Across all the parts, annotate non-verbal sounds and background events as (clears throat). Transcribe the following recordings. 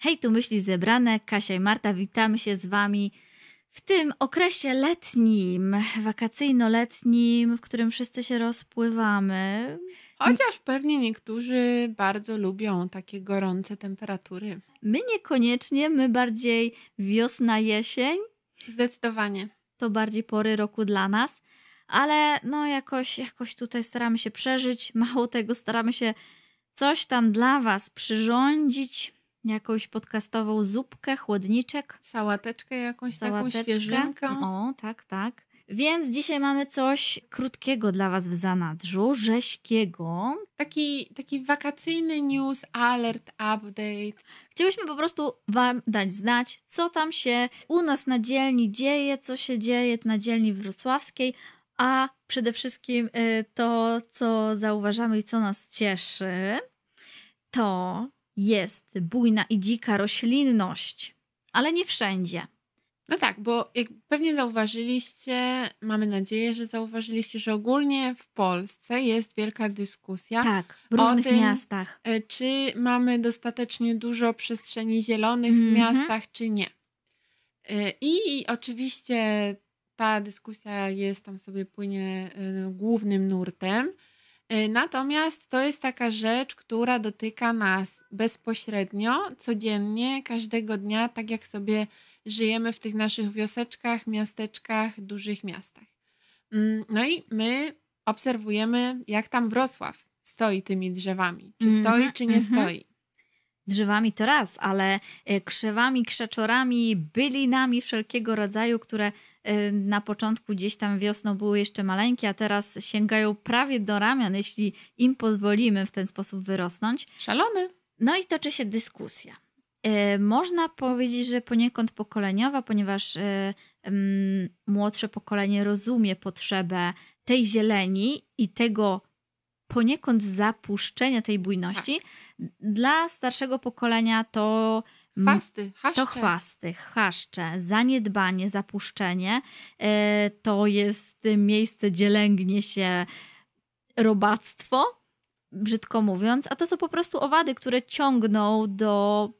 Hej, tu myśli zebrane. Kasia i Marta, witamy się z Wami w tym okresie letnim, wakacyjno-letnim, w którym wszyscy się rozpływamy. Chociaż pewnie niektórzy bardzo lubią takie gorące temperatury. My niekoniecznie, my bardziej wiosna, jesień. Zdecydowanie. To bardziej pory roku dla nas, ale no jakoś, jakoś tutaj staramy się przeżyć. Mało tego, staramy się coś tam dla Was przyrządzić jakąś podcastową zupkę, chłodniczek. Sałateczkę jakąś Sałateczkę. taką świeżynkę. O, tak, tak. Więc dzisiaj mamy coś krótkiego dla Was w zanadrzu, rzeźkiego. Taki, taki wakacyjny news, alert, update. Chcielibyśmy po prostu Wam dać znać, co tam się u nas na dzielni dzieje, co się dzieje na dzielni wrocławskiej, a przede wszystkim y, to, co zauważamy i co nas cieszy, to jest bujna i dzika roślinność, ale nie wszędzie. No tak, bo jak pewnie zauważyliście, mamy nadzieję, że zauważyliście, że ogólnie w Polsce jest wielka dyskusja. Tak, w różnych tym, miastach. E, czy mamy dostatecznie dużo przestrzeni zielonych mm -hmm. w mhm. miastach, czy nie. E, I oczywiście ta dyskusja jest tam sobie płynie e, głównym nurtem. Y, natomiast to jest taka rzecz, która dotyka nas bezpośrednio, codziennie, każdego dnia, tak jak sobie żyjemy w tych naszych wioseczkach, miasteczkach, dużych miastach. Mm, no i my obserwujemy, jak tam Wrocław stoi tymi drzewami. Czy mm -hmm, stoi, czy nie mm -hmm. stoi. Drzewami to raz, ale y, krzewami, krzaczorami, bylinami wszelkiego rodzaju, które na początku gdzieś tam wiosną były jeszcze maleńkie, a teraz sięgają prawie do ramion, jeśli im pozwolimy w ten sposób wyrosnąć. Szalony. No i toczy się dyskusja. Y, można powiedzieć, że poniekąd pokoleniowa, ponieważ y, młodsze pokolenie rozumie potrzebę tej zieleni i tego poniekąd zapuszczenia tej bujności. Tak. Dla starszego pokolenia to Chwasty, haszcze. To chwasty, chaszcze, zaniedbanie, zapuszczenie e, to jest miejsce, gdzie lęgnie się robactwo, brzydko mówiąc, a to są po prostu owady, które ciągną do,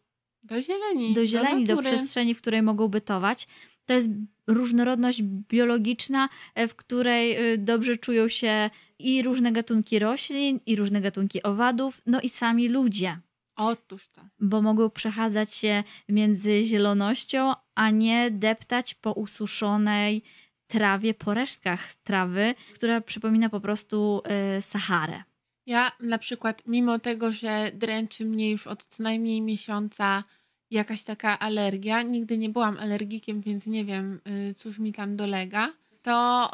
do zieleni, do, zieleni, do, do przestrzeni, w której mogą bytować. To jest różnorodność biologiczna, e, w której e, dobrze czują się i różne gatunki roślin, i różne gatunki owadów, no i sami ludzie. Otóż to. Bo mogą przechadzać się między zielonością, a nie deptać po ususzonej trawie, po resztkach trawy, która przypomina po prostu y, Saharę. Ja na przykład, mimo tego, że dręczy mnie już od co najmniej miesiąca jakaś taka alergia, nigdy nie byłam alergikiem, więc nie wiem, y, cóż mi tam dolega, to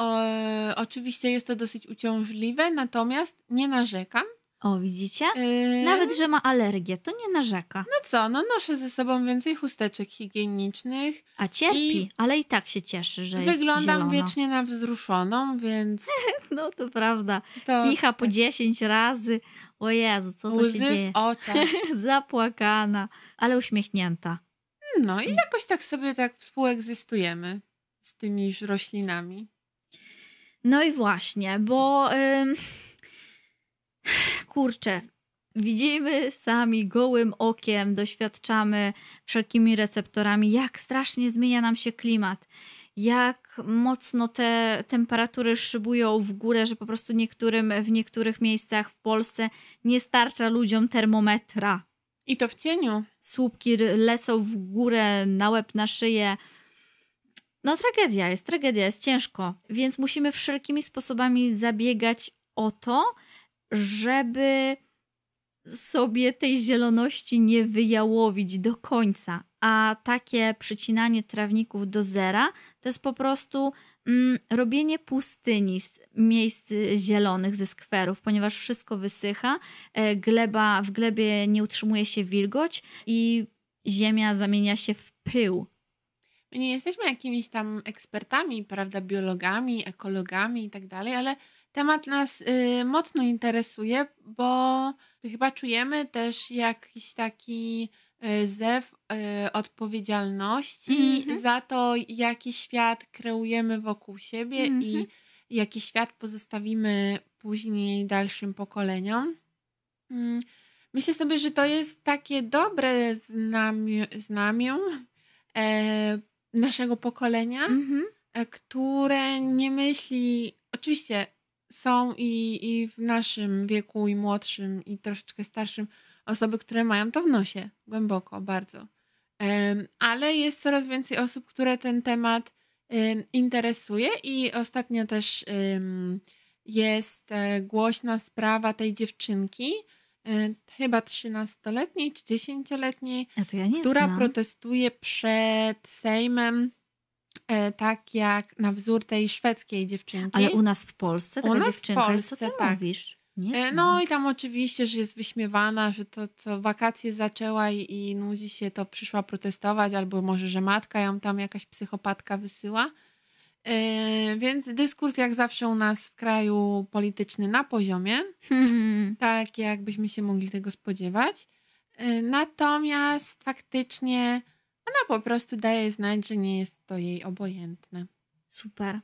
y, oczywiście jest to dosyć uciążliwe, natomiast nie narzekam o, widzicie? Yy... Nawet, że ma alergię, to nie narzeka. No co, no noszę ze sobą więcej chusteczek higienicznych. A cierpi, i... ale i tak się cieszy, że Wyglądam jest Wyglądam wiecznie na wzruszoną, więc... (laughs) no to prawda. To... Kicha po 10 razy. O Jezu, co to Łzy się dzieje? w oczach. (laughs) Zapłakana, ale uśmiechnięta. No i jakoś tak sobie tak współegzystujemy z tymi już roślinami. No i właśnie, bo... Yy kurczę, widzimy sami gołym okiem, doświadczamy wszelkimi receptorami, jak strasznie zmienia nam się klimat. Jak mocno te temperatury szybują w górę, że po prostu niektórym, w niektórych miejscach w Polsce nie starcza ludziom termometra. I to w cieniu. Słupki lecą w górę, na łeb, na szyję. No, tragedia jest, tragedia jest ciężko, więc musimy wszelkimi sposobami zabiegać o to, żeby sobie tej zieloności nie wyjałowić do końca. A takie przycinanie trawników do zera to jest po prostu mm, robienie pustyni z miejsc zielonych, ze skwerów, ponieważ wszystko wysycha, e, gleba, w glebie nie utrzymuje się wilgoć i ziemia zamienia się w pył. My nie jesteśmy jakimiś tam ekspertami, prawda, biologami, ekologami i tak dalej, ale temat nas y, mocno interesuje, bo chyba czujemy też jakiś taki y, zew y, odpowiedzialności mm -hmm. za to, jaki świat kreujemy wokół siebie mm -hmm. i mhm. jaki świat pozostawimy później dalszym pokoleniom. Mm. Myślę sobie, że to jest takie dobre znamię, znamię e, naszego pokolenia, e, które nie myśli. Oczywiście są i, i w naszym wieku, i młodszym, i troszeczkę starszym osoby, które mają to w nosie głęboko, bardzo. Ale jest coraz więcej osób, które ten temat em, interesuje, i ostatnio też jest e, głośna sprawa tej dziewczynki, e, chyba 13-letniej czy 10-letniej, A to ja która znam. protestuje przed Sejmem, tak jak na wzór tej szwedzkiej dziewczynki. Ale u nas w Polsce taka U nas w dziewczynka, jest, co ty Polsce, tak. mówisz? Nie E. No i tam oczywiście, że jest wyśmiewana, że to co wakacje zaczęła i, i nudzi się, to przyszła protestować, albo może, że matka ją tam jakaś psychopatka wysyła. E, Więc dyskurs jak zawsze u nas w kraju polityczny na poziomie, Hmm. (laughs) tak jakbyśmy się mogli tego spodziewać. E, Natomiast faktycznie ona po prostu daje znać, że nie jest to jej obojętne. Super.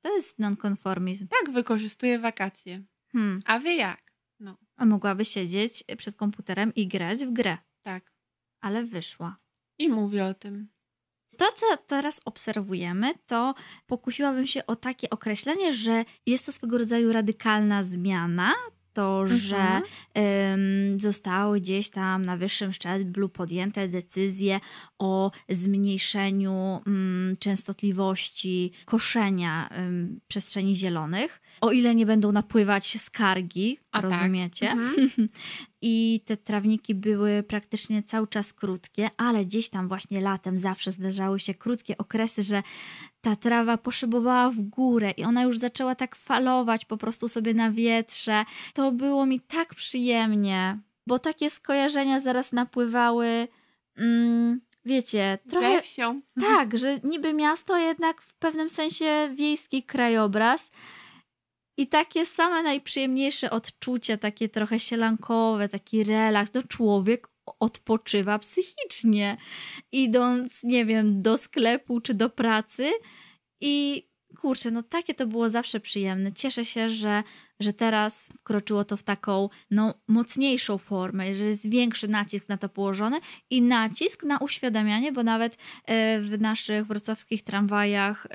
To jest nonkonformizm. Tak wykorzystuje wakacje. Hmm. A wy jak? No, A mogłaby siedzieć przed komputerem i grać w grę, tak. ale wyszła. I mówię o tym. To, co teraz obserwujemy, to pokusiłabym się o takie określenie, że jest to swego rodzaju radykalna zmiana. To, że em, zostały gdzieś tam na wyższym szczeblu podjęte decyzje o zmniejszeniu mm, częstotliwości koszenia em, przestrzeni zielonych, o ile nie będą napływać skargi, tak. rozumiecie? Mhm. (laughs) I te trawniki były praktycznie cały czas krótkie, ale gdzieś tam właśnie latem zawsze zdarzały się krótkie okresy, że ta trawa poszybowała w górę i ona już zaczęła tak falować po prostu sobie na wietrze. To było mi tak przyjemnie, bo takie skojarzenia zaraz napływały. Mm, wiecie, trochę. Ze wsią. Tak, że niby miasto, jednak w pewnym sensie wiejski krajobraz. I takie same najprzyjemniejsze odczucia, takie trochę sielankowe, taki relaks. No człowiek odpoczywa psychicznie, idąc, nie wiem, do sklepu czy do pracy. I kurczę, no takie to było zawsze przyjemne. Cieszę się, że, że teraz wkroczyło to w taką no, mocniejszą formę, że jest większy nacisk na to położony i nacisk na uświadamianie, bo nawet e, w naszych wrocławskich tramwajach,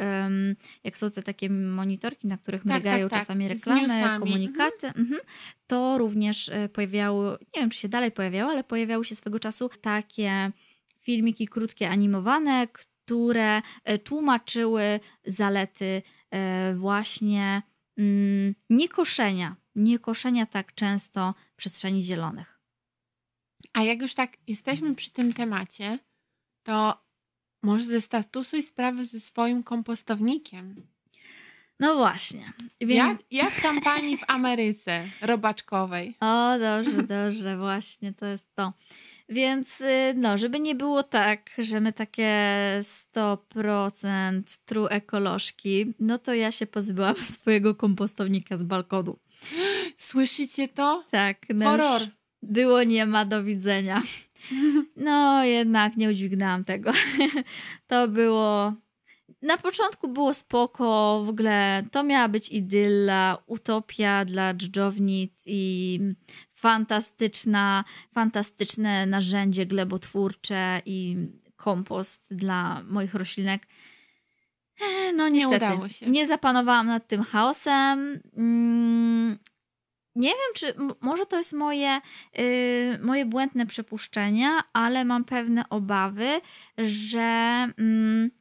jak są te takie monitorki, na których Tak, tak, tak. czasami reklamy, newsami. komunikaty, mhm, to również e, pojawiały, nie wiem czy się dalej pojawiały, ale pojawiały się swego czasu takie filmiki krótkie, animowane, które e, tłumaczyły zalety e, właśnie mm, niekoszenia, niekoszenia tak często przestrzeni zielonych. A jak już tak jesteśmy przy tym temacie, to może zestatusuj sprawę ze swoim kompostownikiem. No właśnie. Więc... Jak, jak tam pani w Ameryce robaczkowej? O, dobrze, dobrze, właśnie to jest to. Więc y, no, żeby nie było tak, że my takie 100% true ekolożki, no to ja się pozbyłam (laughs) swojego kompostownika z balkonu. Słyszycie to? Tak, no Horror. było nie ma do widzenia. (laughs) No jednak nie udźwignęłam tego. (laughs) To było... Na początku było spoko, w ogóle to miała być idylla, utopia dla dżdżownic i fantastyczna, fantastyczne narzędzie glebotwórcze i kompost dla moich roślinek. No Nie niestety, udało się. nie zapanowałam nad tym chaosem. Mm, nie wiem, czy może to jest moje, y, moje błędne przypuszczenia, ale mam pewne obawy, że mm,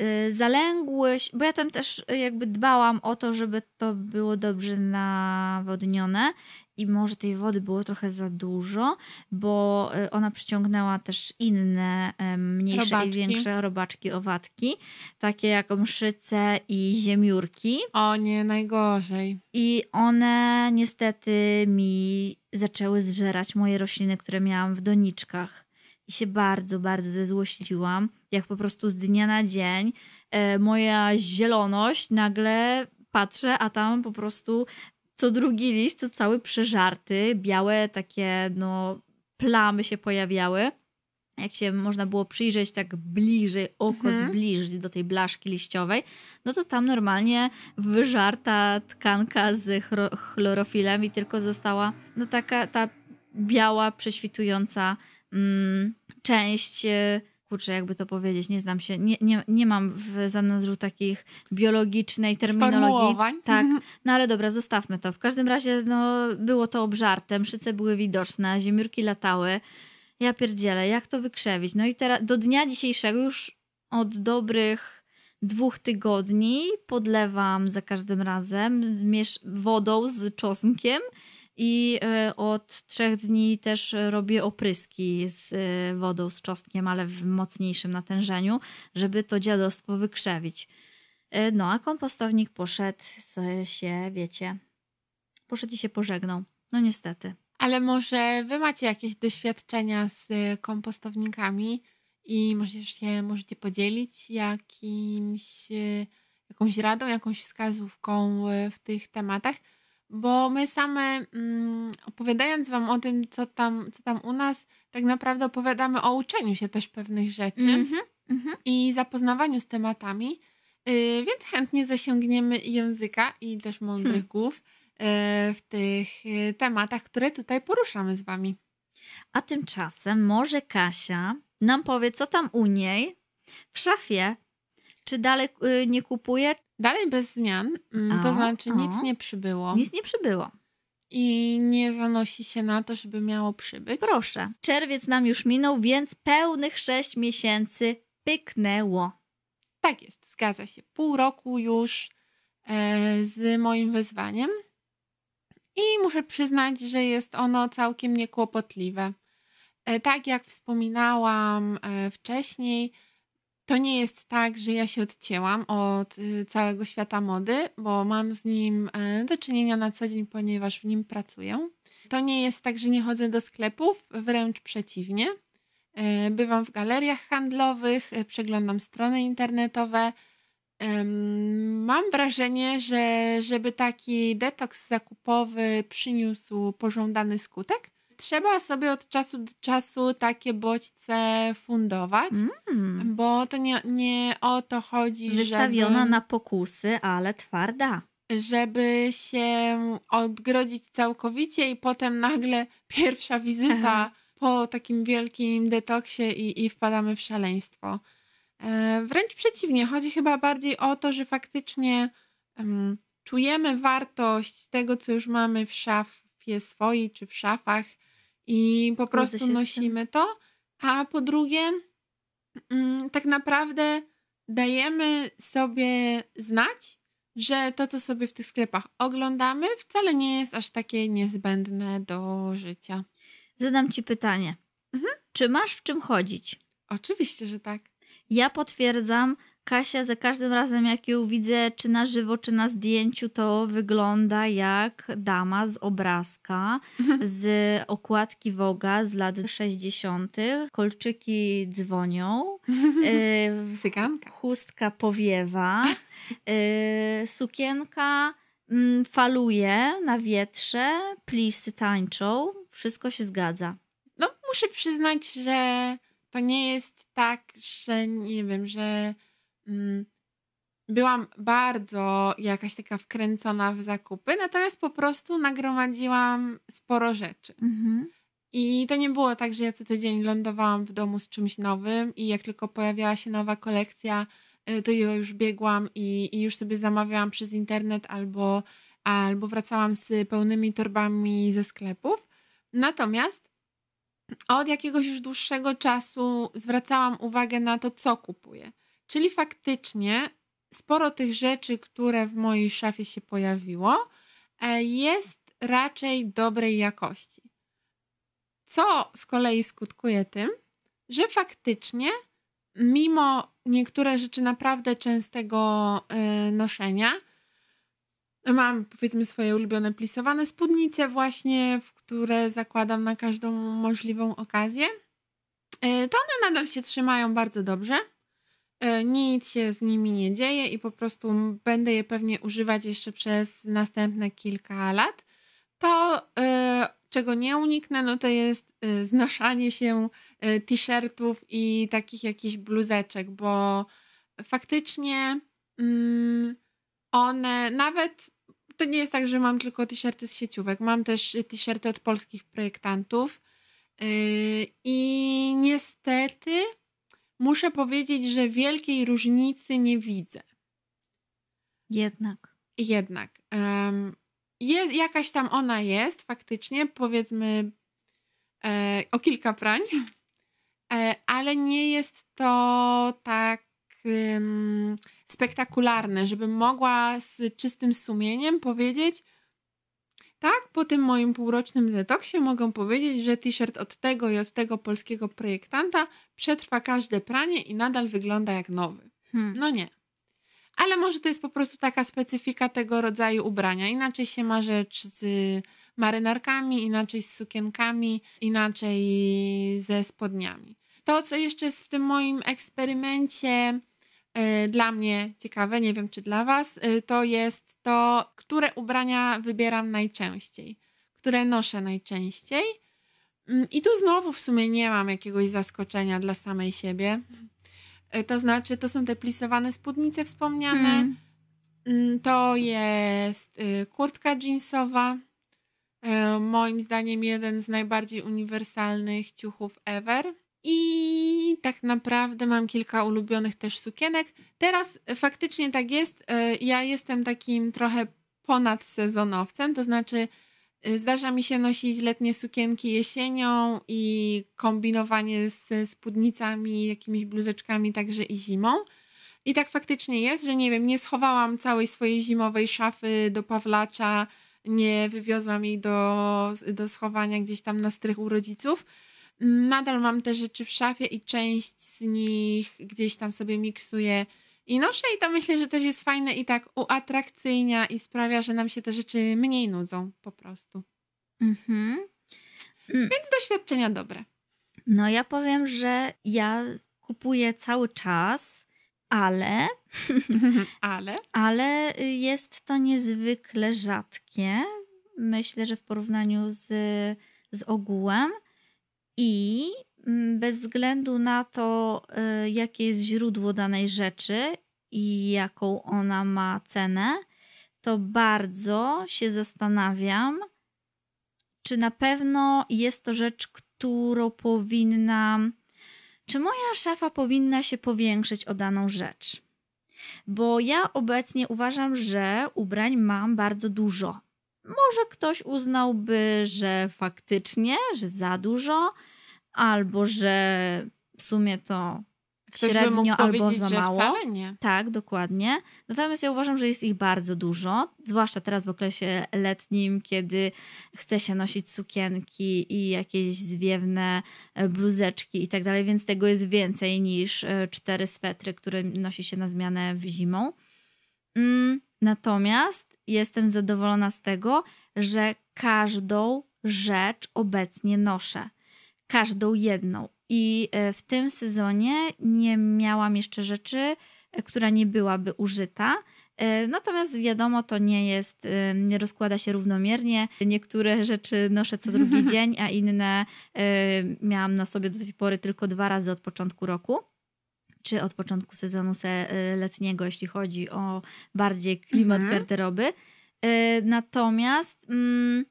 y, zaległość, bo ja tam też y, jakby dbałam o to, żeby to było dobrze nawodnione i może tej wody było trochę za dużo, bo y, ona przyciągnęła też inne em, mniejsze Robaczki. i większe robaczki, owatki, takie jak mszyce i ziemiórki. O nie, najgorzej. I one niestety mi zaczęły zżerać moje rośliny, które miałam w doniczkach. I się bardzo, bardzo zezłościłam, jak po prostu z dnia na dzień e, moja zieloność nagle patrzę, a tam po prostu co drugi list to cały przeżarty, białe takie no plamy się pojawiały. Jak się można było przyjrzeć tak bliżej, oko Mhm. zbliżyć do tej blaszki liściowej, no to tam normalnie wyżarta tkanka z chlorofilem i tylko została no taka ta biała, prześwitująca mm, część e, kurczę, jakby to powiedzieć, nie znam się, nie, nie, nie mam w zanadrzu takich biologicznej terminologii. Tak, no ale dobra, zostawmy to. W każdym razie no, było to obżarte, mszyce były widoczne, ziemiórki latały. Ja pierdzielę, jak to wykrzewić? No i teraz do dnia dzisiejszego już od dobrych dwóch tygodni podlewam za każdym razem wodą z czosnkiem i e, od trzech dni też robię opryski z e, wodą, z czosnkiem, ale w mocniejszym natężeniu, żeby to dziadostwo wykrzewić. E, no a kompostownik poszedł się, wiecie, poszedł i się pożegnał. No niestety. Ale może wy macie jakieś doświadczenia z kompostownikami i możecie się możecie podzielić jakimś, jakąś radą, jakąś wskazówką w tych tematach bo my same mm, opowiadając Wam o tym, co tam, co tam u nas, tak naprawdę opowiadamy o uczeniu się też pewnych rzeczy mm -hmm, i zapoznawaniu z tematami, yy, więc chętnie zasięgniemy języka i też mądrych hmm. głów yy, w tych yy, tematach, które tutaj poruszamy z Wami. A tymczasem może Kasia nam powie, co tam u niej w szafie. Czy dalej y, nie kupuje, Dalej bez zmian, mm, to znaczy nic nie przybyło. Nic nie przybyło. I nie zanosi się na to, żeby miało przybyć. Proszę. Czerwiec nam już minął, więc pełnych sześć miesięcy pyknęło. Tak jest, zgadza się. Pół roku już e, z moim wyzwaniem. I muszę przyznać, że jest ono całkiem niekłopotliwe. E, tak jak wspominałam e, wcześniej, to nie jest tak, że ja się odcięłam od y, całego świata mody, bo mam z nim e, do czynienia na co dzień, ponieważ w nim pracuję. To nie jest tak, że nie chodzę do sklepów, wręcz przeciwnie. E, bywam w galeriach handlowych, e, przeglądam strony internetowe. Mam wrażenie, że żeby taki detoks zakupowy przyniósł pożądany skutek, trzeba sobie od czasu do czasu takie bodźce fundować, mm. bo to nie, nie o to chodzi, Wystawiona żeby, na pokusy, ale twarda. Żeby się odgrodzić całkowicie i potem nagle (laughs) pierwsza wizyta po takim wielkim detoksie i, i wpadamy w szaleństwo. E, wręcz przeciwnie, chodzi chyba bardziej o to, że faktycznie um, czujemy wartość tego, co już mamy w szafie swojej czy w szafach i po prostu nosimy to. A po drugie, mm, tak naprawdę dajemy sobie znać, że to, co sobie w tych sklepach oglądamy, wcale nie jest aż takie niezbędne do życia. Zadam ci pytanie. Mhm. Czy masz w czym chodzić? Oczywiście, że tak. Ja potwierdzam, Kasia za każdym razem, jak ją widzę, czy na żywo, czy na zdjęciu, to wygląda jak dama z obrazka, (laughs) z okładki Woga z lat 60. Kolczyki dzwonią. Yy, (laughs) Cyganka. Chustka powiewa. Yy, sukienka yy, faluje na wietrze. Plisy tańczą. Wszystko się zgadza. No, muszę przyznać, że to nie jest tak, że nie wiem, że Mm, byłam bardzo jakaś taka wkręcona w zakupy, natomiast po prostu nagromadziłam sporo rzeczy. Mhm. I to nie było tak, że ja co tydzień lądowałam w domu z czymś nowym i jak tylko pojawiała się nowa kolekcja, y, to ja już biegłam i, i już sobie zamawiałam przez internet albo, albo wracałam z pełnymi torbami ze sklepów. Natomiast od jakiegoś już dłuższego czasu zwracałam uwagę na to, co kupuję. Czyli faktycznie sporo tych rzeczy, które w mojej szafie się pojawiło, e, jest raczej dobrej jakości. Co z kolei skutkuje tym, że faktycznie, mimo niektóre rzeczy naprawdę częstego e, noszenia, mam powiedzmy swoje ulubione plisowane spódnice, właśnie, w które zakładam na każdą możliwą okazję, e, to one nadal się trzymają bardzo dobrze. E, nic się z nimi nie dzieje i po prostu będę je pewnie używać jeszcze przez następne kilka lat. To, e, czego nie uniknę, no to jest e, znoszanie się t-shirtów i takich jakichś bluzeczek, bo faktycznie mm, one nawet to nie jest tak, że mam tylko t-shirty z sieciówek. Mam też t-shirty od polskich projektantów. I niestety muszę powiedzieć, że wielkiej różnicy nie widzę. Jednak. Jednak. Um, jest, jakaś tam ona jest, faktycznie, powiedzmy e, o kilka prań, e, ale nie jest to tak um, spektakularne, żebym mogła z czystym sumieniem powiedzieć, tak, po tym moim półrocznym detoksie mogę powiedzieć, że t-shirt od tego i od tego polskiego projektanta przetrwa każde pranie i nadal wygląda jak nowy. Hmm. No nie. Ale może to jest po prostu taka specyfika tego rodzaju ubrania. Inaczej się ma rzecz z marynarkami, inaczej z sukienkami, inaczej ze spodniami. To, co jeszcze jest w tym moim eksperymencie dla mnie ciekawe, nie wiem czy dla Was, yy, to jest to, które ubrania wybieram najczęściej, które noszę najczęściej. Yy, I tu znowu w sumie nie mam jakiegoś zaskoczenia dla samej siebie. E, to znaczy, to są te plisowane spódnice wspomniane. Hmm. Mm, to jest y, kurtka jeansowa. Moim zdaniem jeden z najbardziej uniwersalnych ciuchów ever. I tak naprawdę mam kilka ulubionych też sukienek. Teraz faktycznie tak jest. E, ja jestem takim trochę ponadsezonowcem, to znaczy Y, zdarza mi się nosić letnie sukienki jesienią i kombinowanie z spódnicami, jakimiś bluzeczkami także i zimą. I tak faktycznie jest, że nie wiem, nie schowałam całej swojej zimowej szafy do Pawlacza, nie wywiozłam jej do, do schowania gdzieś tam na strych u rodziców. Nadal mam te rzeczy w szafie i część z nich gdzieś tam sobie miksuję i noszę i to myślę, że też jest fajne i tak uatrakcyjnia i sprawia, że nam się te rzeczy mniej nudzą po prostu. Mhm. Mm. Więc doświadczenia dobre. No ja powiem, że ja kupuję cały czas, ale (laughs) ale ale jest to niezwykle rzadkie. Myślę, że w porównaniu z, z ogółem i Mm, bez względu na to, y, jakie jest źródło danej rzeczy i jaką ona ma cenę, to bardzo się zastanawiam, czy na pewno jest to rzecz, którą powinna. Czy moja szafa powinna się powiększyć o daną rzecz? Bo ja obecnie uważam, że ubrań mam bardzo dużo. Może ktoś uznałby, że faktycznie, że za dużo, albo że w sumie to Ktoś średnio albo za mało. Wcale nie. Tak, dokładnie. Natomiast ja uważam, że jest ich bardzo dużo, zwłaszcza teraz w okresie letnim, kiedy chce się nosić sukienki i jakieś zwiewne e, bluzeczki i tak dalej, więc tego jest więcej niż e, cztery swetry, które nosi się na zmianę w zimą. Mm, natomiast jestem zadowolona z tego, że każdą rzecz obecnie noszę każdą jedną. I e, w tym sezonie nie miałam jeszcze rzeczy, e, która nie byłaby użyta. E, natomiast wiadomo, to nie jest, nie rozkłada się równomiernie. Niektóre rzeczy noszę co drugi (laughs) dzień, a inne miałam na sobie do tej pory tylko dwa razy od początku roku czy od początku sezonu letniego, jeśli chodzi o bardziej klimat mhm. garderoby. Natomiast mm,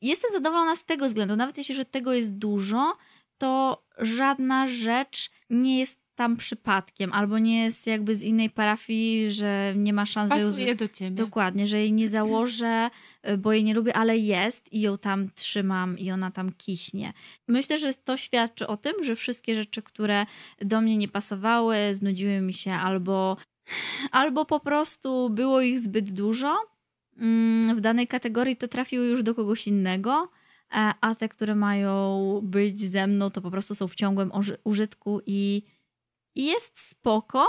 jestem zadowolona z tego względu, nawet jeśli że tego jest dużo, to żadna rzecz nie jest tam przypadkiem, albo nie jest jakby z innej parafii, że nie ma szans, Pasuje że ją... do ciebie. Dokładnie, że jej nie założę, y, bo jej nie lubię, ale jest i ją tam trzymam i ona tam kiśnie. Myślę, że to świadczy o tym, że wszystkie rzeczy, które do mnie nie pasowały, znudziły mi się albo, albo po prostu było ich zbyt dużo, Mm, w danej kategorii to trafiły już do kogoś innego, e, a te, które mają być ze mną, to po prostu są w ciągłym użytku i, jest spoko.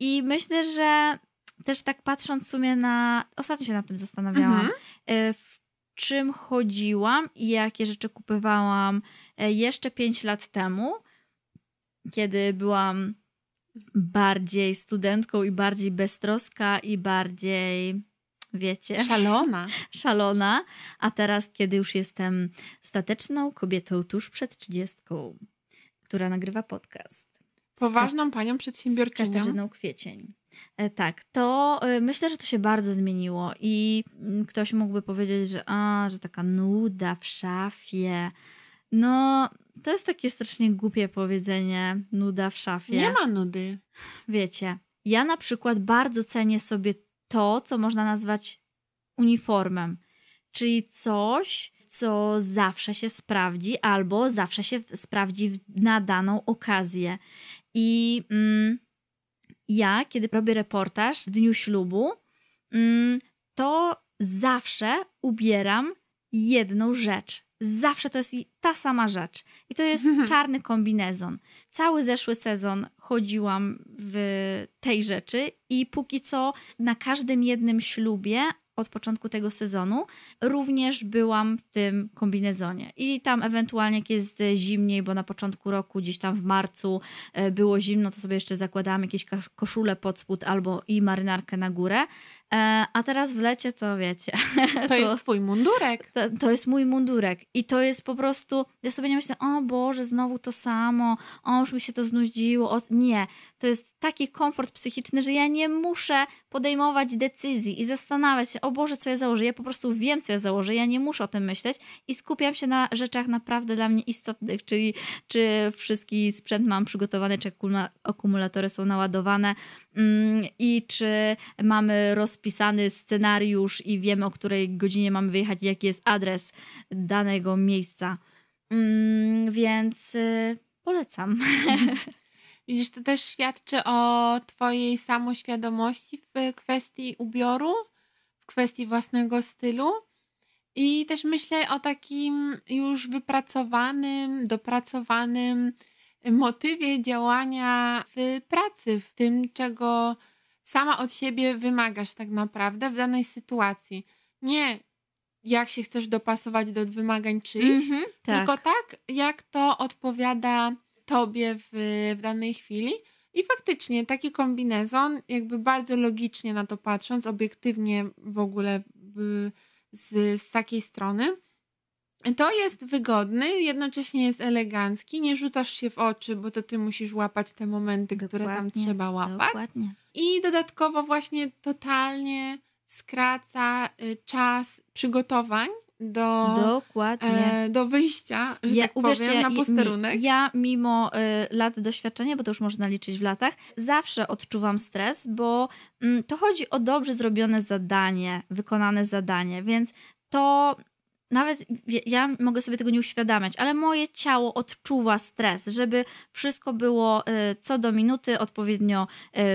I myślę, że też tak patrząc w sumie na. Ostatnio się nad tym zastanawiałam. Mhm. E, w czym chodziłam i jakie rzeczy kupowałam e, jeszcze 5 lat temu, kiedy byłam bardziej studentką i bardziej beztroska i bardziej wiecie. Szalona. (laughs) Szalona. A teraz, kiedy już jestem stateczną kobietą tuż przed trzydziestką, która nagrywa podcast. Poważną panią przedsiębiorczynią. Z Katarzyną Kwiecień. E, tak, to e, myślę, że to się bardzo zmieniło i mm, ktoś mógłby powiedzieć, że a, że taka nuda w szafie. No, to jest takie strasznie głupie powiedzenie, nuda w szafie. Nie ma nudy. Wiecie, ja na przykład bardzo cenię sobie to, co można nazwać uniformem, czyli coś, co zawsze się sprawdzi albo zawsze się sprawdzi na daną okazję. I mm, ja, kiedy robię reportaż w dniu ślubu, mm, to zawsze ubieram jedną rzecz. Zawsze to jest ta sama rzecz. I to jest (laughs) czarny kombinezon. Cały zeszły sezon chodziłam w tej rzeczy i póki co na każdym jednym ślubie od początku tego sezonu, również byłam w tym kombinezonie. I tam ewentualnie, jak jest zimniej, bo na początku roku, gdzieś tam w marcu e, było zimno, to sobie jeszcze zakładałam jakieś koszulę pod spód albo i marynarkę na górę. E, a teraz w lecie to wiecie. To, (laughs) to jest twój mundurek. To, to, jest mój mundurek. I to jest po prostu. Ja sobie nie myślę, o Boże, znowu to samo, o już mi się to znudziło. O... Nie. To jest taki komfort psychiczny, że ja nie muszę podejmować decyzji i zastanawiać się, o Boże, co ja założę. Ja po prostu wiem, co ja założę. Ja nie muszę o tym myśleć i skupiam się na rzeczach naprawdę dla mnie istotnych, czyli czy wszystki sprzęt mam przygotowany, czy akumulatory są naładowane mm, i czy mamy roz rozpisany scenariusz i wiemy, o której godzinie mamy wyjechać, jaki jest adres danego miejsca. Mm, więc y, polecam. (laughs) Widzisz, to też świadczy o Twojej samoświadomości w kwestii ubioru, w kwestii własnego stylu. I też myślę o takim już wypracowanym, dopracowanym motywie działania w pracy, w tym, czego sama od siebie wymagasz tak naprawdę w danej sytuacji. Nie jak się chcesz dopasować do wymagań czyichś, mm -hmm, tak. tylko tak, jak to odpowiada tobie w, w danej chwili. I faktycznie taki kombinezon, jakby bardzo logicznie na to patrząc, obiektywnie w ogóle z, z takiej strony, to jest wygodny, jednocześnie jest elegancki, nie rzucasz się w oczy, bo to ty musisz łapać te momenty, dokładnie, które tam trzeba łapać. Dokładnie. I dodatkowo właśnie totalnie skraca y, czas przygotowań do, Dokładnie. E, do wyjścia, że ja, tak powiem, na posterunek. Ja, ja mimo y, lat doświadczenia, bo to już można liczyć w latach, zawsze odczuwam stres, bo y, to chodzi o dobrze zrobione zadanie, wykonane zadanie, więc to nawet ja mogę sobie tego nie uświadamiać, ale moje ciało odczuwa stres, żeby wszystko było y, co do minuty odpowiednio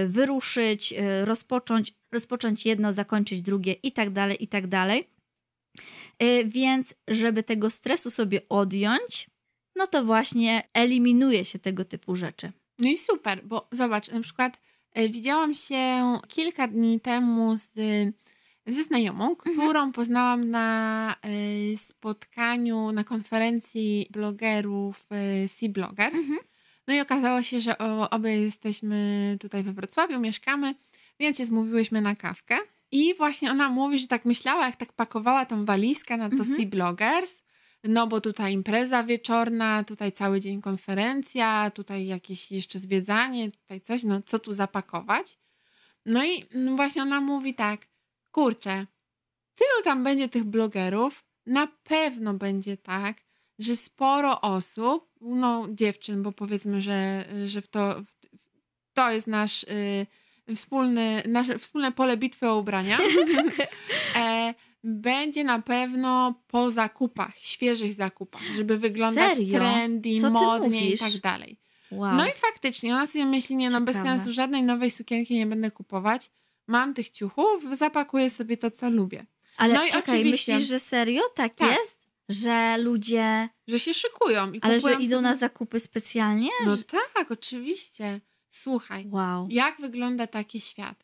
y, wyruszyć, y, rozpocząć, rozpocząć jedno, zakończyć drugie i tak dalej, i tak dalej. Więc, żeby tego stresu sobie odjąć, no to właśnie eliminuje się tego typu rzeczy. No i super, bo zobacz, na przykład widziałam się kilka dni temu z ze znajomą, mhm. którą poznałam na y, spotkaniu, na konferencji blogerów y, Sea Bloggers. Mhm. No i okazało się, że obie jesteśmy tutaj we Wrocławiu, mieszkamy, więc się zmówiłyśmy na kawkę. I właśnie ona mówi, że tak myślała, jak tak pakowała tą walizkę na to mhm. Sea Bloggers, no bo tutaj impreza wieczorna, tutaj cały dzień konferencja, tutaj jakieś jeszcze zwiedzanie, tutaj coś, no co tu zapakować. No i no właśnie ona mówi tak, kurczę, tylu tam będzie tych blogerów, na pewno będzie tak, że sporo osób, no dziewczyn, bo powiedzmy, że, że w to, to jest nasz y, wspólny, nasze wspólne pole bitwy o ubrania, (laughs) e, będzie na pewno po zakupach, świeżych zakupach, żeby wyglądać Serio? trendy, modnie i tak dalej. Wow. No i faktycznie ona sobie myśli, nie no bez sensu żadnej nowej sukienki nie będę kupować, mam tych ciuchów, zapakuję sobie to, co lubię. Ale no czekaj, myślisz, że serio tak, tak, jest? Że ludzie... Że się szykują. I Ale że idą sobie... na zakupy specjalnie? No tak, oczywiście. Słuchaj, wow. jak wygląda taki świat?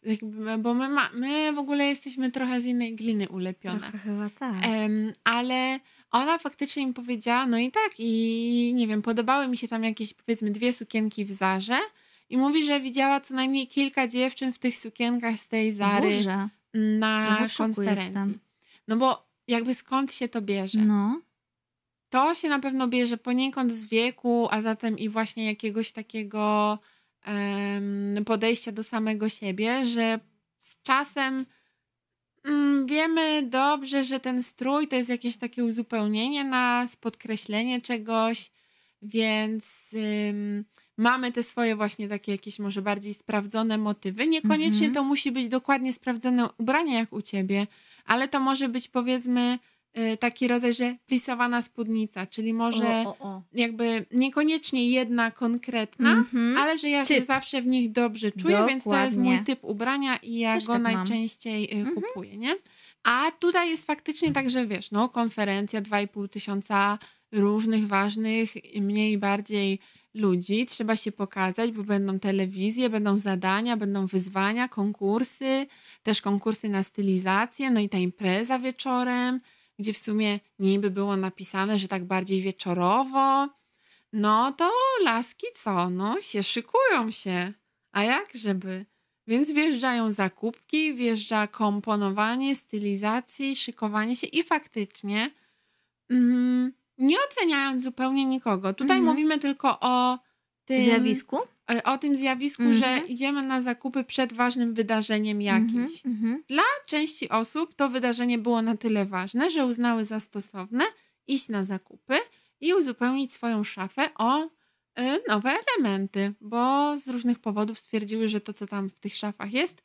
Bo my, ma, my w ogóle jesteśmy trochę z innej gliny ulepione. Trochę chyba tak. Um, ale ona faktycznie mi powiedziała, no i tak, i nie wiem, podobały mi się tam jakieś powiedzmy dwie sukienki w Zarze, i mówi, że widziała co najmniej kilka dziewczyn w tych sukienkach z tej Zary Boże. na konferencji. No bo jakby skąd się to bierze? No. To się na pewno bierze poniekąd z wieku, a zatem i właśnie jakiegoś takiego podejścia do samego siebie, że z czasem mm, wiemy dobrze, że ten strój to jest jakieś takie uzupełnienie nas, podkreślenie czegoś, więc mamy te swoje właśnie takie jakieś może bardziej sprawdzone motywy. Niekoniecznie mhm. to musi być dokładnie sprawdzone ubranie jak u ciebie, ale to może być powiedzmy y, taki rodzaj, że plisowana spódnica, czyli może o, o, o. jakby niekoniecznie jedna konkretna, mm-hmm. ale że ja typ. się zawsze w nich dobrze czuję, Dokładnie. więc to jest mój typ ubrania i ja Też go tak najczęściej mm-hmm. kupuję, nie? A tutaj jest faktycznie tak, że wiesz, no konferencja 2,5 tysiąca różnych ważnych, mniej bardziej ludzi, trzeba się pokazać, bo będą telewizje, będą zadania, będą wyzwania, konkursy, też konkursy na stylizację, no i ta impreza wieczorem, gdzie w sumie niby było napisane, że tak bardziej wieczorowo. No to laski co? No się szykują się. A jak żeby? Więc wjeżdżają zakupki, wjeżdża komponowanie, stylizacji, szykowanie się i faktycznie mm, nie oceniając zupełnie nikogo. Tutaj mhm. mówimy tylko o tym zjawisku. E, o tym zjawisku, mhm. że idziemy na zakupy przed ważnym wydarzeniem jakimś. Mhm. mhm. Dla części osób to wydarzenie było na tyle ważne, że uznały za stosowne iść na zakupy i uzupełnić swoją szafę o y, nowe elementy, bo z różnych powodów stwierdziły, że to, co tam w tych szafach jest,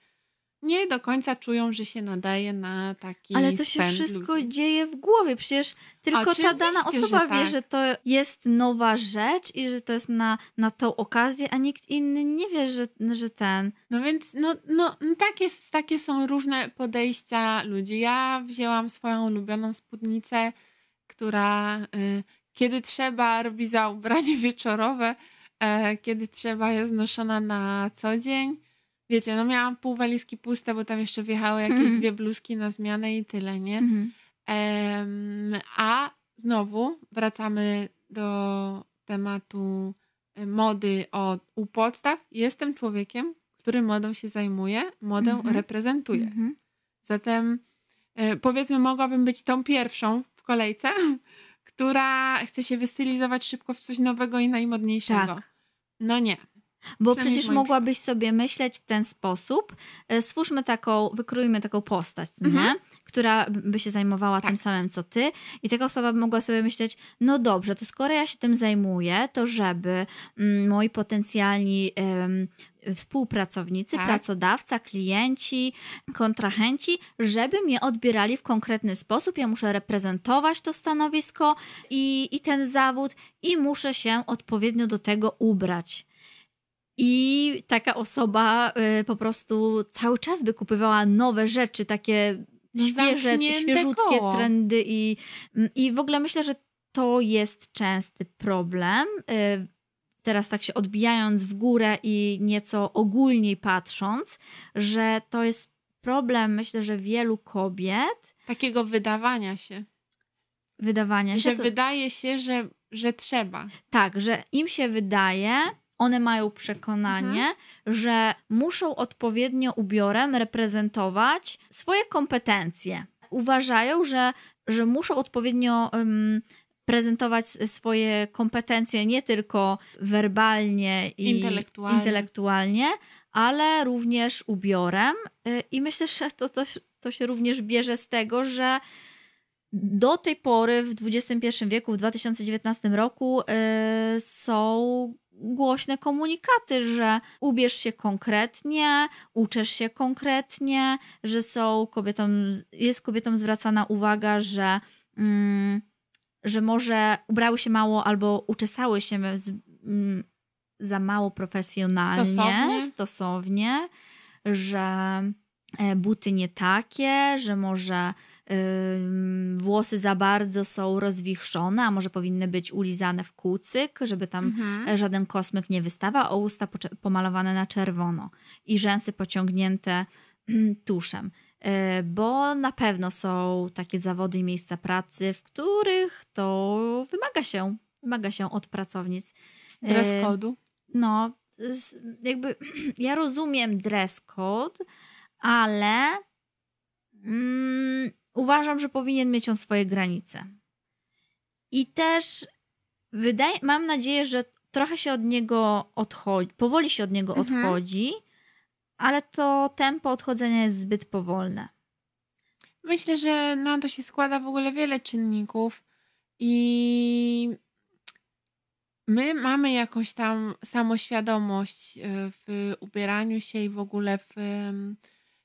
nie do końca czują, że się nadaje na taki Ale to się wszystko ludzi. dzieje w głowie. Przecież tylko ta dana osoba że wie, tak. że to jest nowa rzecz i że to jest na, na tą okazję, a nikt inny nie wie, że, że ten. No więc no, no, no takie, takie są różne podejścia ludzi. Ja wzięłam swoją ulubioną spódnicę, która y, kiedy trzeba robi za ubranie wieczorowe, y, kiedy trzeba jest noszona na co dzień wiecie, no miałam pół walizki puste, bo tam jeszcze wjechały jakieś mm. dwie bluzki na zmianę i tyle, nie? Mm. a znowu wracamy do tematu e, mody od, u podstaw. Jestem człowiekiem, który modą się zajmuje, modę mm -hmm. reprezentuje. Mm -hmm. Zatem e, powiedzmy, mogłabym być tą pierwszą w kolejce, (laughs) która chce się wystylizować szybko w coś nowego i najmodniejszego. Tak. No nie. Bo przecież mogłabyś sobie myśleć w ten sposób, e, stwórzmy taką, wykrójmy taką postać, mhm. nie? która by się zajmowała tak. tym samym co ty i taka osoba by mogła sobie myśleć, no dobrze, to skoro ja się tym zajmuję, to żeby mm, moi potencjalni współpracownicy, tak. pracodawca, klienci, kontrahenci, żeby mnie odbierali w konkretny sposób. Ja muszę reprezentować to stanowisko i, i ten zawód i muszę się odpowiednio do tego ubrać. I taka osoba y, po prostu cały czas by kupywała nowe rzeczy, takie no świeże, świeżutkie koło. trendy i, mm, i w ogóle myślę, że to jest częsty problem. Y, teraz tak się odbijając w górę i nieco ogólniej patrząc, że to jest problem, myślę, że wielu kobiet. Takiego wydawania się. Wydawania się. Że to... wydaje się, że, że trzeba. Tak, że im się wydaje, one mają przekonanie, mhm. że muszą odpowiednio ubiorem reprezentować swoje kompetencje. Uważają, że, że muszą odpowiednio um, prezentować swoje kompetencje nie tylko werbalnie i intelektualnie, intelektualnie ale również ubiorem. Y, I myślę, że to, to, to się również bierze z tego, że do tej pory w XXI wieku, w 2019 roku yy, są głośne komunikaty, że ubierz się konkretnie, uczesz się konkretnie, że są kobietom, jest kobietom zwracana uwaga, że, mm, że może ubrały się mało albo uczesały się z, mm, za mało profesjonalnie, stosownie, stosownie że e, buty nie takie, że może włosy za bardzo są rozwichrzone, a może powinny być ulizane w kucyk, żeby tam mhm. żaden kosmyk nie wystawał, a usta pomalowane na czerwono i rzęsy pociągnięte tuszem. Y, bo na pewno są takie zawody i miejsca pracy, w których to wymaga się, wymaga się od pracownic. Dress code'u? No, jakby (clears throat) ja rozumiem dress code, ale mm, uważam, że powinien mieć on swoje granice. I też wydaje, mam nadzieję, że trochę się od niego odchodzi, powoli się od niego Mhm. odchodzi, ale to tempo odchodzenia jest zbyt powolne. Myślę, że na to się składa w ogóle wiele czynników i my mamy jakąś tam samoświadomość e, w ubieraniu się i w ogóle w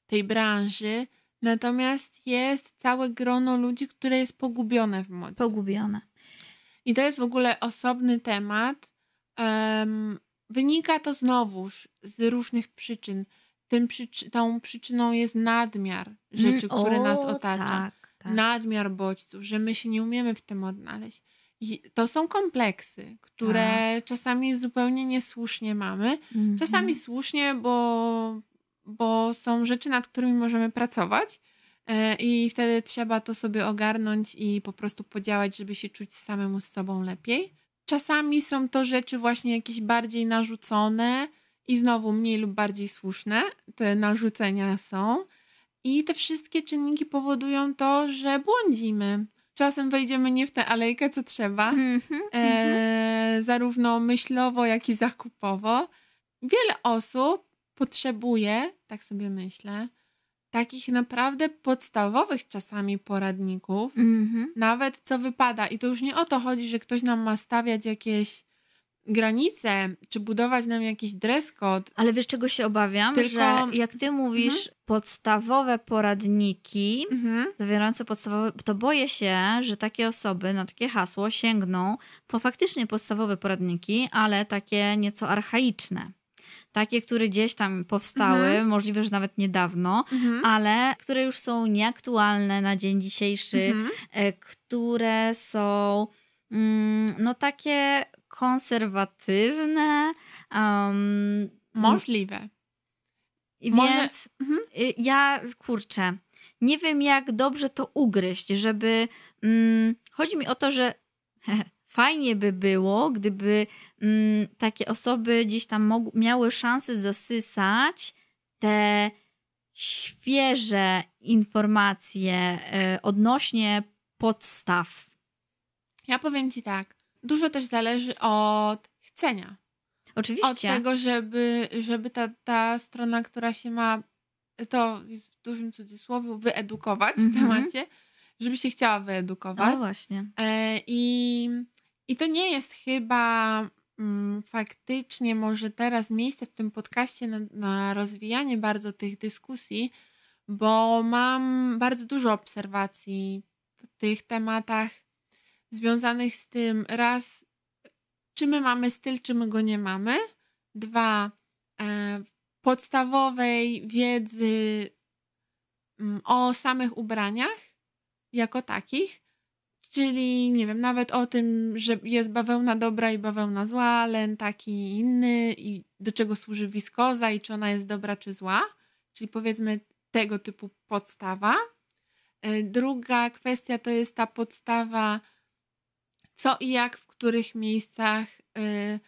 tej branży, natomiast jest całe grono ludzi, które jest pogubione w modzie. Pogubione. I to jest w ogóle osobny temat. Em, wynika to znowuż z różnych przyczyn. Tym przyczy- tą przyczyną jest nadmiar rzeczy, Mm, które nas o, otacza. Tak, tak. Nadmiar bodźców, że my się nie umiemy w tym odnaleźć. I to są kompleksy, które Tak. czasami zupełnie niesłusznie mamy. Mhm. Czasami słusznie, bo, bo są rzeczy, nad którymi możemy pracować. e, I wtedy trzeba to sobie ogarnąć i po prostu podziałać, żeby się czuć samemu z sobą lepiej. Czasami są to rzeczy właśnie jakieś bardziej narzucone i znowu mniej lub bardziej słuszne. Te narzucenia są. I te wszystkie czynniki powodują to, że błądzimy. Czasem wejdziemy nie w tę alejkę, co trzeba Mhm, mhm. e, zarówno myślowo, jak i zakupowo. Wiele osób potrzebuje, tak sobie myślę, takich naprawdę podstawowych czasami poradników, Mhm. nawet co wypada. I to już nie o to chodzi, że ktoś nam ma stawiać jakieś granice, czy budować nam jakiś dress code. Ale wiesz, czego się obawiam? Tylko- Że jak ty mówisz podstawowe poradniki, Mhm. zawierające podstawowe, to boję się, że takie osoby na takie hasło sięgną po faktycznie podstawowe poradniki, ale takie nieco archaiczne. Takie, które gdzieś tam powstały, Mhm. możliwe, że nawet niedawno, Mhm. ale które już są nieaktualne na dzień dzisiejszy, Mhm. e, które są mm, no takie konserwatywne. Um, Możliwe. i Może- Więc Mhm. y, ja, kurczę, nie wiem jak dobrze to ugryźć, żeby... Mm, chodzi mi o to, że (laughs) fajnie by było, gdyby mm, takie osoby gdzieś tam miały szansę zasysać te świeże informacje y, odnośnie podstaw. Ja powiem ci tak. Dużo też zależy od chcenia. Oczywiście. Od tego, żeby, żeby ta, ta strona, która się ma, to jest w dużym cudzysłowie, wyedukować w Mhm. temacie, żeby się chciała wyedukować. No właśnie. E, i, I to nie jest chyba mm, faktycznie może teraz miejsce w tym podcaście na, na rozwijanie bardzo tych dyskusji, bo mam bardzo dużo obserwacji w tych tematach związanych z tym raz, czy my mamy styl, czy my go nie mamy. Dwa, e, podstawowej wiedzy mm, o samych ubraniach jako takich. Czyli, nie wiem, nawet o tym, że jest bawełna dobra i bawełna zła, len taki i inny i do czego służy wiskoza i czy ona jest dobra czy zła. Czyli powiedzmy tego typu podstawa. E, Druga kwestia to jest ta podstawa, co i jak, w których miejscach y,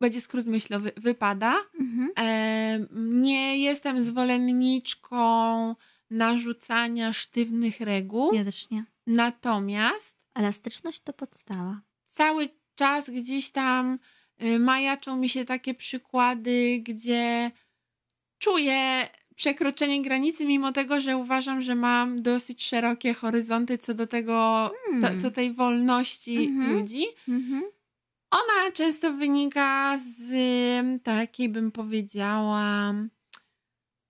będzie skrót myślowy, wypada. Mhm. E, nie jestem zwolenniczką narzucania sztywnych reguł, Ja też nie. Natomiast Elastyczność to podstawa. cały czas gdzieś tam y, majaczą mi się takie przykłady, gdzie czuję przekroczenie granicy, mimo tego, że uważam, że mam dosyć szerokie horyzonty co do tego, to, Hmm. co tej wolności Mhm. ludzi. Mhm. Ona często wynika z ym, takiej, bym powiedziała,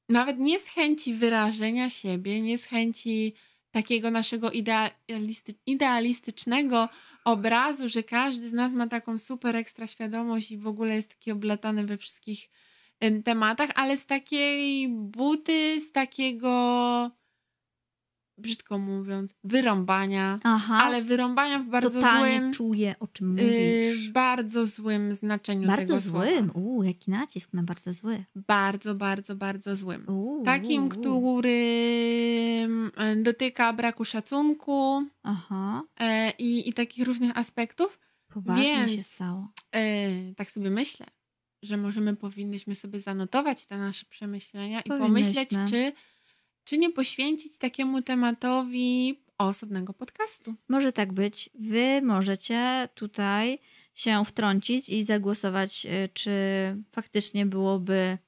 nawet nie z chęci wyrażenia siebie, nie z chęci takiego naszego idealisty, idealistycznego obrazu, że każdy z nas ma taką super ekstra świadomość i w ogóle jest taki oblatany we wszystkich tematach, ale z takiej buty, z takiego, brzydko mówiąc, wyrąbania, Aha, ale wyrąbania w bardzo totalnie złym czuję, o czym Yy, mówisz. bardzo złym znaczeniu bardzo tego złym. słowa. Uuu, jaki nacisk na bardzo zły. Bardzo, bardzo, bardzo złym. Uuu, Takim, uuu. który e, dotyka braku szacunku Aha, e, i, i takich różnych aspektów. poważnie Więc- się stało. E, tak sobie myślę, że możemy, powinnyśmy sobie zanotować te nasze przemyślenia i pomyśleć, czy, czy nie poświęcić takiemu tematowi osobnego podcastu. Może tak być. Wy możecie tutaj się wtrącić i zagłosować, y, czy faktycznie byłoby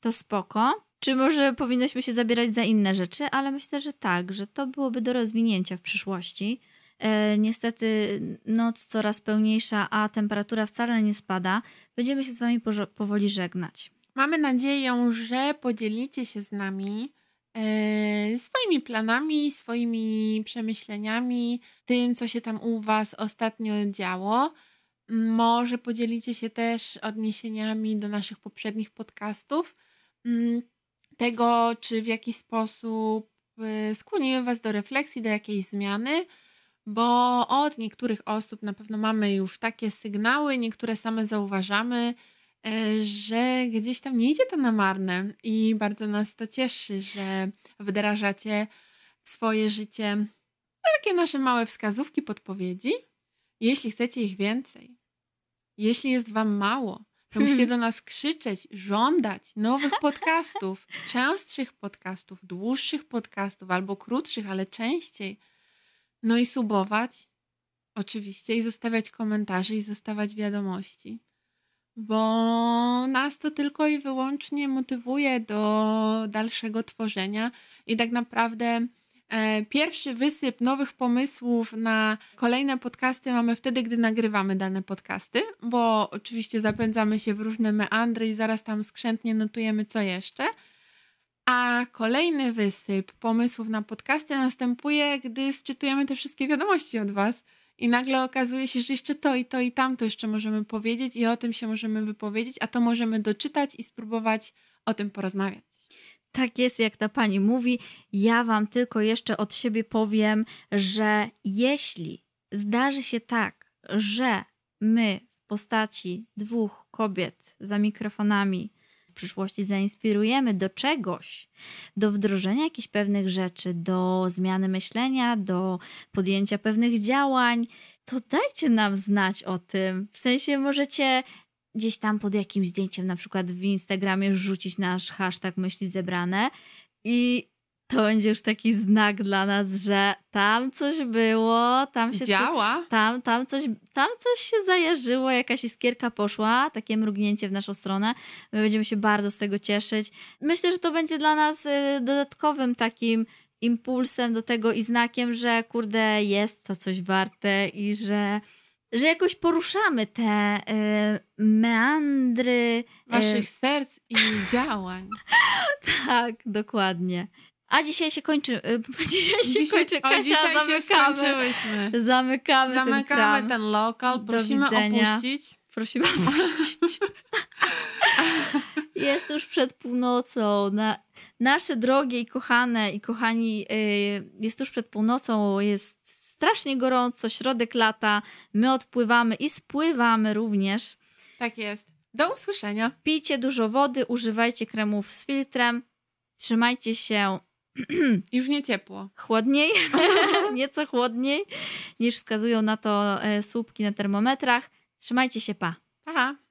to spoko. Czy może powinnośmy się zabierać za inne rzeczy, ale myślę, że tak, że to byłoby do rozwinięcia w przyszłości. E, niestety noc coraz pełniejsza, a temperatura wcale nie spada. Będziemy się z Wami powoli żegnać. Mamy nadzieję, że podzielicie się z nami swoimi planami, swoimi przemyśleniami, tym, co się tam u Was ostatnio działo. Może podzielicie się też odniesieniami do naszych poprzednich podcastów, mm, tego, czy w jakiś sposób e, skłoniły Was do refleksji, do jakiejś zmiany bo od niektórych osób na pewno mamy już takie sygnały, niektóre same zauważamy, e, że gdzieś tam nie idzie to na marne i bardzo nas to cieszy, że wdrażacie w swoje życie takie nasze małe wskazówki, podpowiedzi. Jeśli chcecie ich więcej, jeśli jest Wam mało, to musicie do nas krzyczeć, żądać nowych (laughs) podcastów, częstszych podcastów, dłuższych podcastów albo krótszych, ale częściej. No i subować, oczywiście, i zostawiać komentarze i zostawiać wiadomości, bo nas to tylko i wyłącznie motywuje do dalszego tworzenia i tak naprawdę. E, pierwszy wysyp nowych pomysłów na kolejne podcasty mamy wtedy, gdy nagrywamy dane podcasty, bo oczywiście zapędzamy się w różne meandry i zaraz tam skrzętnie notujemy co jeszcze. A kolejny wysyp pomysłów na podcasty następuje, gdy sczytujemy te wszystkie wiadomości od Was. I nagle okazuje się, że jeszcze to i to i tamto jeszcze możemy powiedzieć i o tym się możemy wypowiedzieć, a to możemy doczytać i spróbować o tym porozmawiać. Tak jest, jak ta pani mówi. Ja Wam tylko jeszcze od siebie powiem, że jeśli zdarzy się tak, że my w postaci dwóch kobiet za mikrofonami przyszłości zainspirujemy do czegoś, do wdrożenia jakichś pewnych rzeczy, do zmiany myślenia, do podjęcia pewnych działań, to dajcie nam znać o tym. W sensie możecie gdzieś tam pod jakimś zdjęciem, na przykład w Instagramie, rzucić nasz hashtag myśli zebrane i to będzie już taki znak dla nas, że tam coś było, tam się działa. Co, tam, tam, coś, tam coś się zajarzyło, jakaś iskierka poszła, takie mrugnięcie w naszą stronę. My będziemy się bardzo z tego cieszyć. Myślę, że to będzie dla nas y, dodatkowym takim impulsem do tego i znakiem, że kurde, jest to coś warte i że że jakoś poruszamy te y, meandry waszych y... serc i działań. (laughs) tak, dokładnie. A dzisiaj się kończy. Y, (laughs) dzisiaj się dzisiaj, kończy. Kasia, dzisiaj zamykamy, się skończyłyśmy. Zamykamy, zamykamy ten, ten lokal. Prosimy opuścić. Prosimy opuścić. (laughs) Jest już przed północą. Na, nasze drogie i kochane i kochani, y, jest już przed północą. Jest strasznie gorąco, środek lata. My odpływamy i spływamy również. Tak jest. Do usłyszenia. Pijcie dużo wody, używajcie kremów z filtrem. Trzymajcie się (clears throat) Już nie ciepło. Chłodniej, (laughs) (laughs) nieco chłodniej niż wskazują na to e, słupki na termometrach. Trzymajcie się, pa. Pa.